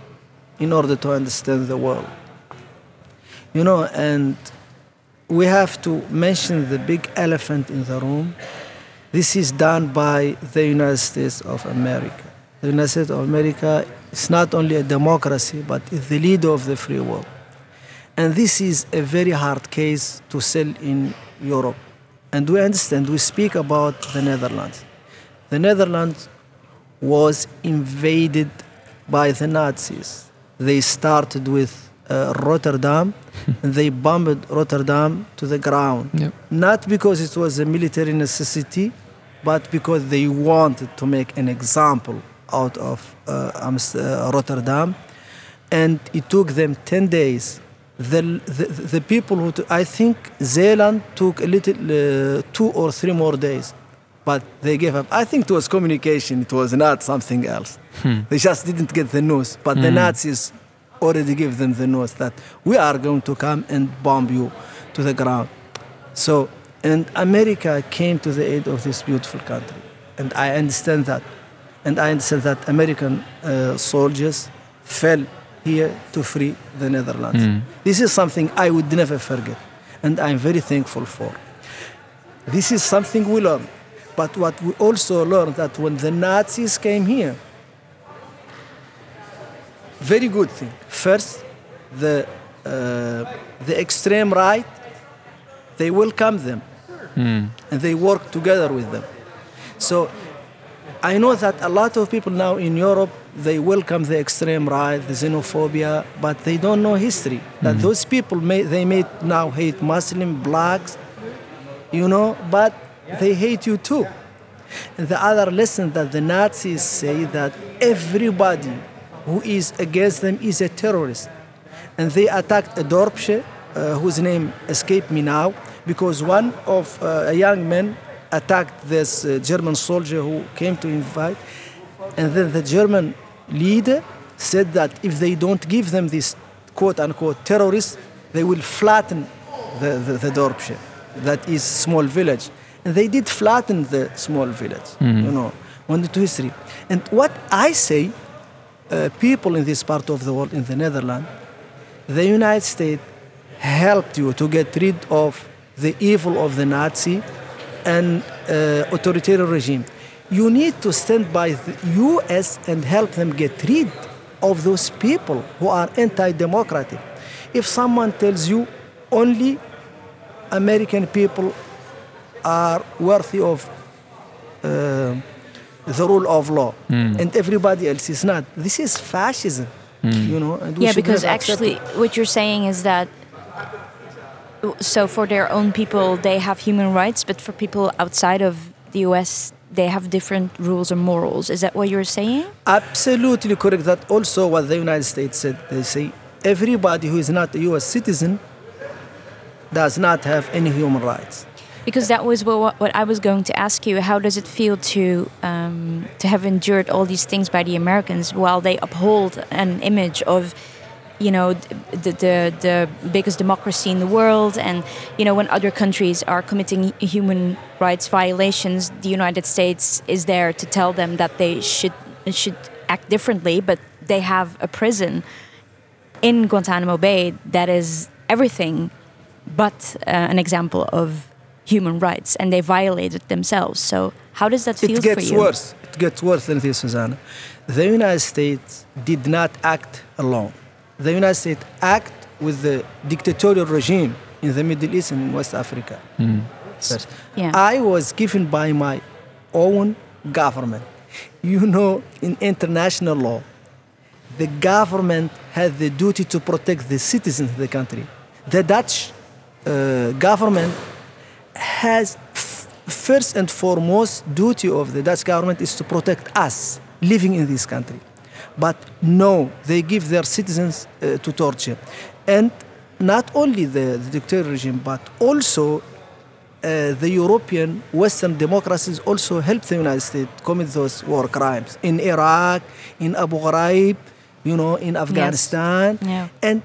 in order to understand the world. You know, and we have to mention the big elephant in the room. This is done by the United States of America. The United States of America is not only a democracy, but is the leader of the free world. And this is a very hard case to sell in Europe. And we understand, we speak about the Netherlands. The Netherlands was invaded by the Nazis. They started with uh, Rotterdam and they bombed Rotterdam to the ground.
Yep.
Not because it was a military necessity, but because they wanted to make an example out of uh, uh, Rotterdam. And it took them 10 days. The, the, the people who, I think Zeeland took a little, uh, two or three more days, but they gave up. I think it was communication, it was not something else. They just didn't get the news. But the Nazis already gave them the news that we are going to come and bomb you to the ground. So, and America came to the aid of this beautiful country. And I understand that. And I understand that American uh, soldiers fell here to free the Netherlands. This is something I would never forget. And I'm very thankful for. This is something we learned. But what we also learned that when the Nazis came here, very good thing. First, the uh, the extreme right, they welcome them, and they work together with them. So, I know that a lot of people now in Europe they welcome the extreme right, the xenophobia, but they don't know history. That those people may they may now hate Muslim, blacks, you know, but they hate you too. And the other lesson that the Nazis say that everybody who is against them is a terrorist. And they attacked a Dorpsche, uh, whose name escaped me now, because one of uh, a young man attacked this uh, German soldier who came to invite. And then the German leader said that if they don't give them this quote unquote terrorists, they will flatten the, the, the Dorpsche, that is small village. And they did flatten the small village, you know, went to history. And what I say, uh, people in this part of the world, in the Netherlands, the United States helped you to get rid of the evil of the Nazi and uh, authoritarian regime. You need to stand by the U.S. and help them get rid of those people who are anti-democratic. If someone tells you only American people are worthy of uh, the rule of law and everybody else is not, this is fascism. You know, and
yeah, because actually,
it.
what you're saying is that so for their own people, they have human rights, but for people outside of the US, they have different rules and morals. Is that what you're saying?
Absolutely correct. That also what the United States said. They say everybody who is not a U.S. citizen does not have any human rights.
Because that was what, what I was going to ask you. How does it feel to um, to have endured all these things by the Americans while they uphold an image of, you know, the the, the biggest democracy in the world, and you know when other countries are committing human rights violations, the United States is there to tell them that they should should act differently, but they have a prison in Guantanamo Bay that is everything but uh, an example of human rights and they violated themselves. So how does that feel
it gets
for you?
worse. It gets worse than this, Susanna. The United States did not act alone. The United States act with the dictatorial regime in the Middle East and West Africa. First.
Yeah.
I was given by my own government. You know, in international law, the government has the duty to protect the citizens of the country. The Dutch uh, government has f- first and foremost duty of the Dutch government is to protect us living in this country. But no, they give their citizens uh, to torture. And not only the, the dictatorial regime, but also uh, the European Western democracies also help the United States commit those war crimes in Iraq, in Abu Ghraib, you know, in Afghanistan.
Yeah.
And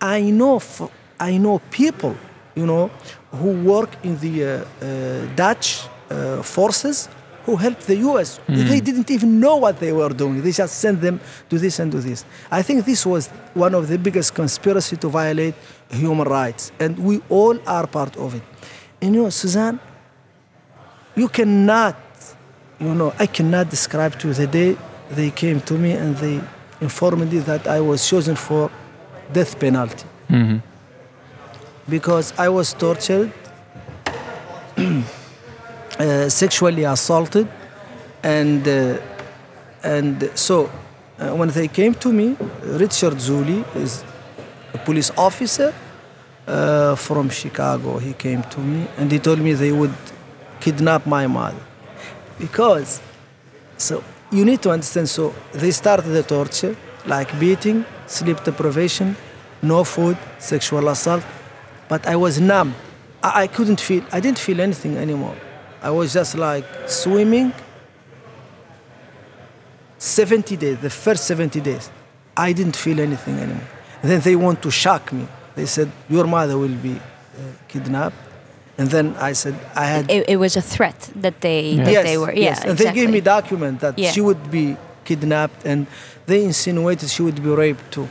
I know, f- I know people, you know, who work in the uh, uh, Dutch uh, forces who helped the U.S. They mm-hmm. didn't even know what they were doing. They just sent them to this and to this. I think this was one of the biggest conspiracy to violate human rights, and we all are part of it. And you know, Suzanne, you cannot, you know, I cannot describe to you the day they came to me and they informed me that I was chosen for death penalty mm-hmm. because I was tortured, uh, sexually assaulted, and uh, and so uh, when they came to me, Richard Zuley is a police officer uh, from Chicago. He came to me and he told me they would kidnap my mother because so you need to understand. So they started the torture like beating, sleep deprivation, no food, sexual assault. But I was numb. I, I couldn't feel. I didn't feel anything anymore. I was just like swimming. 70 days, the first 70 days, I didn't feel anything anymore. Then they want to shock me. They said, Your mother will be uh, kidnapped. And then I said, I had
It, it was a threat that they that
yes,
they were. Yeah,
yes. And they gave me
exactly.
document that
Yeah.
she would be kidnapped, and they insinuated she would be raped too.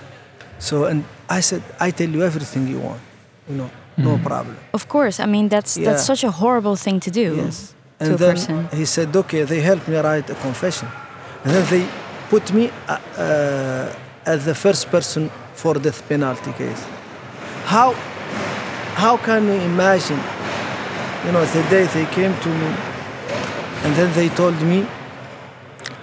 So, and I said, I tell you everything you want, you know, no problem.
Of course, I mean that's
Yeah.
that's such a horrible thing to do.
Yes.
to
And
a
then
person.
he said, okay, they helped me write a confession. And then they put me uh, uh, as the first person for death penalty case. How, how can you imagine, you know, the day they came to me and then they told me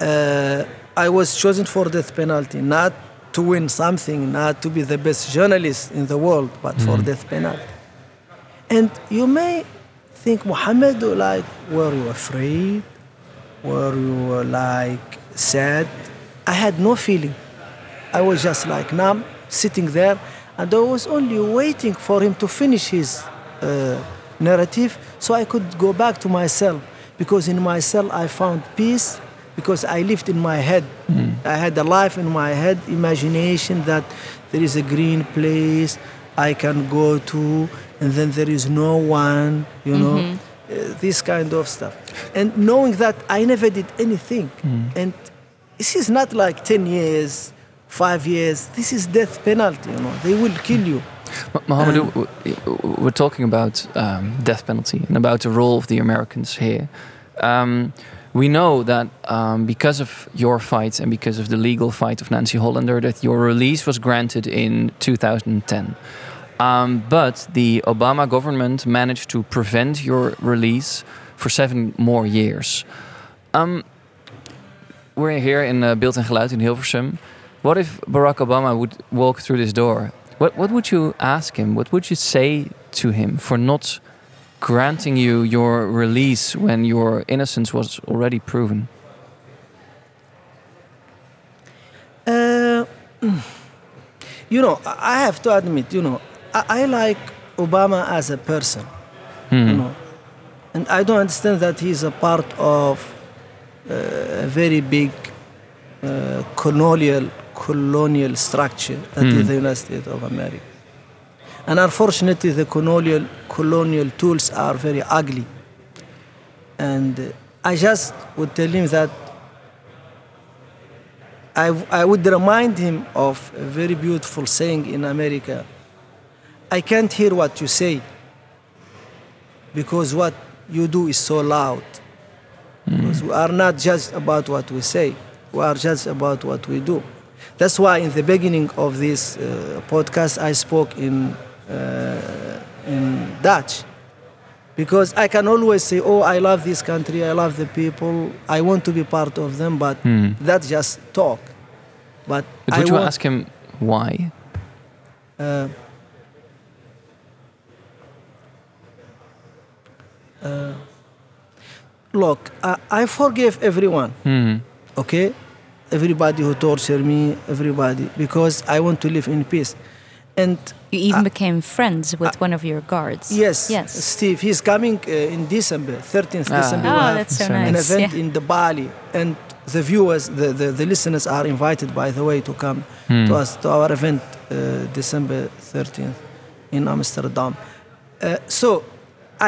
uh, I was chosen for death penalty, not to win something, not to be the best journalist in the world, but for death penalty. And you may think, Muhammad, like, were you afraid? Were you uh, like sad? I had no feeling. I was just like numb, sitting there, and I was only waiting for him to finish his uh, narrative so I could go back to myself. Because in myself I found peace because I lived in my head. I had a life in my head, imagination that there is a green place I can go to, and then there is no one, you know, uh, this kind of stuff. And knowing that I never did anything, and this is not like 10 years, five years, this is death penalty, you know, they will kill you.
Mohammed, w- w- we're talking about um, death penalty and about the role of the Americans here. Um, we know that um, because of your fight and because of the legal fight of Nancy Hollander, that your release was granted in 2010. Um, but the Obama government managed to prevent your release for seven more years. Um, we're here in uh, Beeld en Geluid in Hilversum. What if Barack Obama would walk through this door? What, what would you ask him? What would you say to him for not granting you your release when your innocence was already proven?
Uh, you know, I I have to admit, you know, I, I like Obama as a person, you know, and I don't understand that he's a part of uh, a very big uh, colonial colonial structure that is the United States of America. And unfortunately, the colonial colonial tools are very ugly. And uh, I just would tell him that I, I would remind him of a very beautiful saying in America I can't hear what you say, because what you do is so loud. Because we are not judged about what we say, we are judged about what we do. That's why in the beginning of this uh, podcast I spoke in, uh, in Dutch. Because I can always say, oh, I love this country, I love the people, I want to be part of them, but that's just talk. But,
But
I
you ask him why?
uh, uh, look, I, I forgive everyone,
Hmm.
okay? Everybody who tortured me, everybody, because I want to live in peace. And
You even
Uh,
became friends with one of your guards.
yes,
Yes.
Steve, he's coming uh, in December, 13th
Ah.
December.
Oh,
we have
that's so
So
nice.
an event
yeah.
in the Balie, and the viewers, the, the, the listeners are invited, by the way, to come
Hmm.
to us to our event uh, December 13th in Amsterdam. Uh, so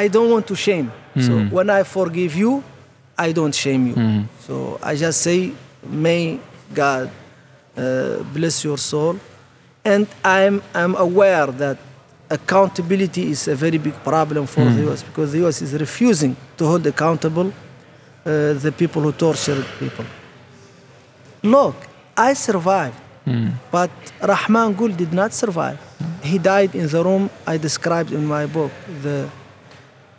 I don't want to shame. So
Hmm.
when I forgive you, I don't shame you.
Hmm.
So I just say, may God uh, bless your soul. And I'm, I'm aware that accountability is a very big problem for the US because the US is refusing to hold accountable uh, the people who tortured people. Look, I survived, but Rahman Gul did not survive. He died in the room I described in my book. The,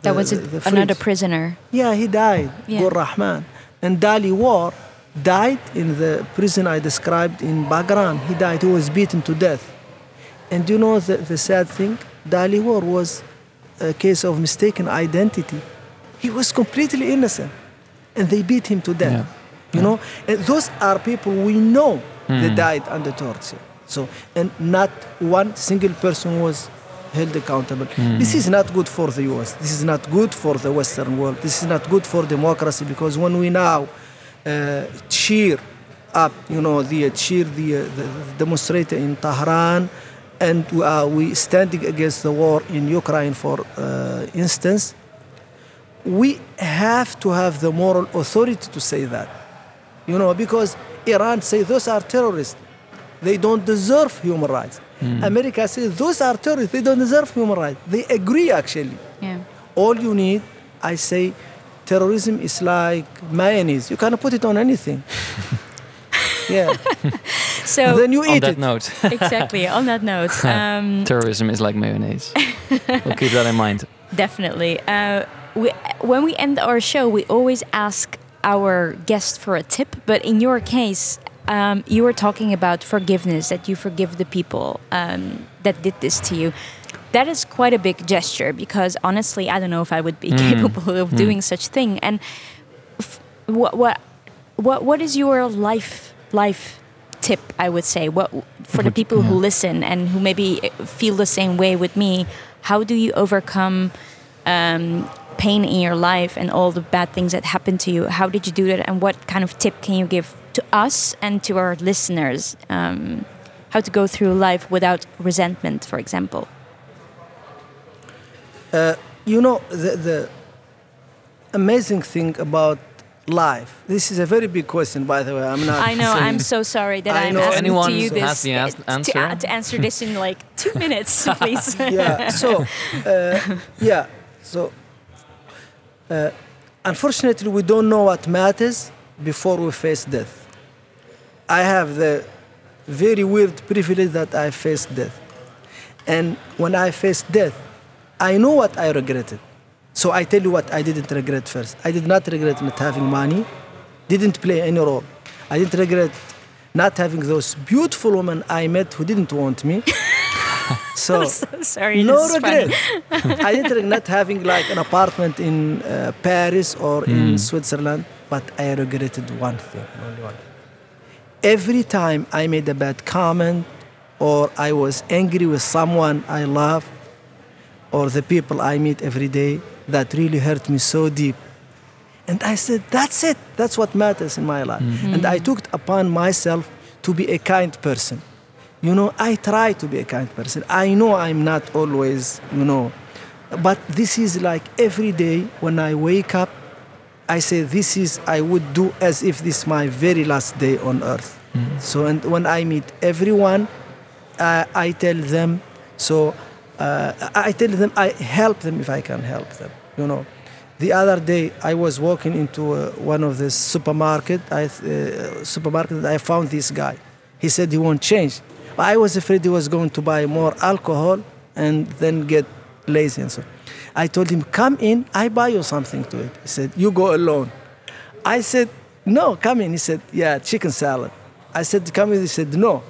That was a,
the
another prisoner.
Yeah, he died.
Yeah.
Gul Rahman. And Dilawar died in the prison I described in Bagram. He died. He was beaten to death. And you know the, the sad thing? Dilawar was a case of mistaken identity. He was completely innocent. And they beat him to death.
Yeah.
You know? And those are people we know they hmm. died under torture. So, and not one single person was held accountable. This is not good for the US. This is not good for the Western world. This is not good for democracy because when we now uh, cheer up, you know, the cheer the, uh, the demonstrator in Tehran, and we are we standing against the war in Ukraine, for uh, instance, we have to have the moral authority to say that, you know, because Iran say those are terrorists, they don't deserve human rights. America says those are terrorists, they don't deserve human rights. They agree actually.
Yeah.
All you need, I say, terrorism is like mayonnaise. You can put it on anything. yeah.
So
then you
On
eat
that
it.
note,
exactly on that note, um,
terrorism is like mayonnaise. we'll keep that in mind.
definitely. Uh, we, when we end our show, we always ask our guest for a tip. But in your case, um, you were talking about forgiveness, that you forgive the people um, that did this to you. That is quite a big gesture because honestly, I don't know if I would be capable of doing such thing. And f- what what what what is your life life tip? I would say what for the people who listen and who maybe feel the same way with me. How do you overcome um, pain in your life and all the bad things that happened to you? How did you do that? And what kind of tip can you give to us and to our listeners? Um, how to go through life without resentment, for example.
Uh, you know, the, the amazing thing about life, this is a very big question, by the way. I'm not
I know.
saying-
I'm so sorry that
I
I'm
know.
asking
Anyone
to you
has
this
the ans-
to-
answer?
To, answer this in like two minutes, please.
yeah. So, uh, yeah. So, uh, unfortunately, we don't know what matters before we face death. I have the very weird privilege that I faced death, and when I faced death, I know what I regretted. So I tell you what I didn't regret first. I did not regret not having money, didn't play any role. I didn't regret not having those beautiful women I met who didn't want me. so
so sorry.
no regret. I didn't regret not having like an apartment in uh, Paris or in Switzerland, but I regretted one thing, only one. Every time I made a bad comment or I was angry with someone I love or the people I meet every day, that really hurt me so deep. And I said, that's it. That's what matters in my life. Mm-hmm. And I took it upon myself to be a kind person. You know, I try to be a kind person. I know I'm not always, you know, but this is like every day when I wake up, I say, this is, I would do as if this is my very last day on earth. So, and when I meet everyone, uh, I tell them, so uh, I tell them, I help them if I can help them. you know. The other day, I was walking into uh, one of the supermarket. I uh, supermarket. I found this guy. He said he won't change. I was afraid he was going to buy more alcohol and then get lazy and so. I told him, "Come in. I buy you something to eat." He said, "You go alone." I said, "No, come in." He said, "Yeah, chicken salad." I said, "Come in." He said, "No."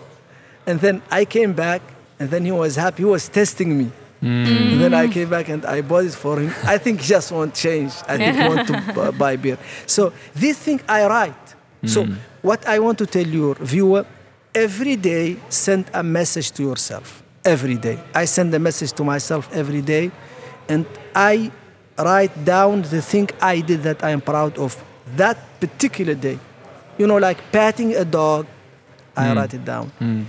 And then I came back, and then he was happy. He was testing me. Mm. And then I came back and I bought it for him. I think he just won't change. I think he want to bu- buy beer. So this thing I write. So mm. what I want to tell your viewer, every day send a message to yourself. Every day. I send a message to myself every day. And I write down the thing I did that I am proud of that particular day. You know, like patting a dog, I hmm. write it down hmm.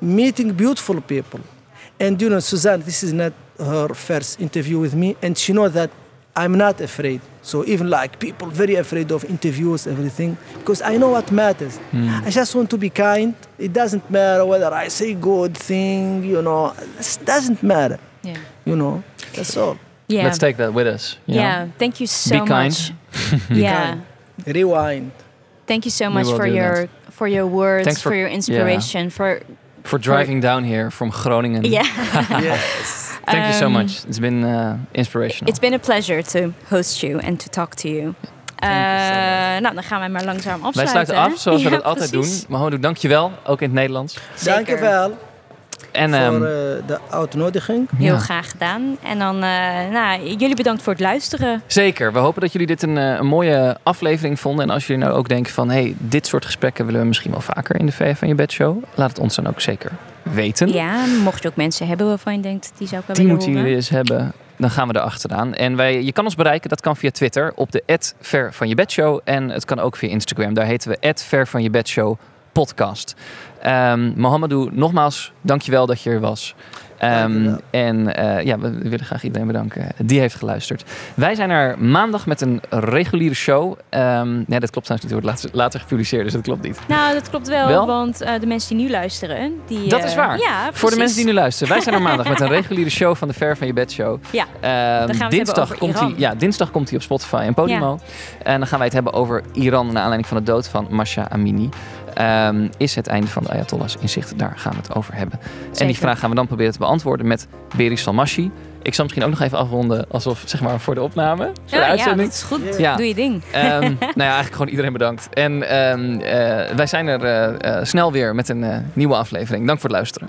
meeting beautiful people. And you know, Suzanne, this is not her first interview with me, and she knows that I'm not afraid. So even like people very afraid of interviews, everything, because I know what matters. Hmm. I just want to be kind. It doesn't matter whether I say good thing, you know, it doesn't matter.
Yeah.
You know, that's all.
Yeah.
Let's take that with us. you know?
yeah. Thank you so
Be kind.
much. yeah.
kind. Rewind.
Thank you so much for
do
your for your words,
Thanks for-
for, your inspiration, for
For driving down here from Groningen.
yeah.
yes.
Thank you so
Um,
much. It's been uh, inspirational.
It's been a pleasure to host you and to talk to you. Eh, nou, dan gaan wij maar langzaam
Wij
afsluiten.
sluiten af zoals we
Ja,
dat altijd
precies.
doen. Mahoudou, dankjewel. Ook in het Nederlands.
Zeker.
Dankjewel
En
voor uh, de uitnodiging.
Heel
ja.
graag gedaan. En dan, eh, nou, jullie bedankt voor het luisteren.
Zeker. We hopen dat jullie dit een, eh, een mooie aflevering vonden. En als jullie nou ook denken van... hey, dit soort gesprekken willen we misschien wel vaker in de VF van je bed show. Laat het ons dan ook zeker weten.
Ja, mocht je ook mensen hebben waarvan je denkt, die zou ik wel
Die
willen
moeten
horen.
jullie eens hebben. Dan gaan we er achteraan. En wij, je kan ons bereiken, dat kan via Twitter op de ver van je bedshow. En het kan ook via Instagram. Daar heten we ver van je bedshow podcast. Ehm Mohamedou, nogmaals, dankjewel dat je er was. Ehm,
Dankjewel.
en eh, ja, we willen graag iedereen bedanken die heeft geluisterd. Wij zijn er maandag met een reguliere show. Ehm, nee, dat klopt trouwens niet. Het wordt later, later gepubliceerd, dus dat klopt niet.
Nou, dat klopt wel,
Wel?
want eh, de mensen die nu luisteren, die...
Dat
eh,
is waar.
Ja,
Voor de mensen die nu luisteren. Wij zijn er maandag met een reguliere show van de Ver van je bed show.
Ja,
Ehm, dinsdag, komt hij, ja, dinsdag komt hij op Spotify en Podimo. En dan gaan wij het hebben over Iran naar aanleiding van de dood van Masha Amini. Ehm, is het einde van de Ayatollahs in zicht? Daar gaan we het over hebben. En die vraag gaan we dan proberen te beantwoorden met Beri Salmashi. Ik zal misschien ook nog even afronden alsof, zeg maar, voor de opname. Voor de
ja, ja,
uitzending.
dat is goed.
Ja.
Doe je ding.
Ehm, nou ja, eigenlijk gewoon iedereen bedankt. En ehm, eh, wij zijn er eh, eh, snel weer met een nieuwe aflevering. Dank voor het luisteren.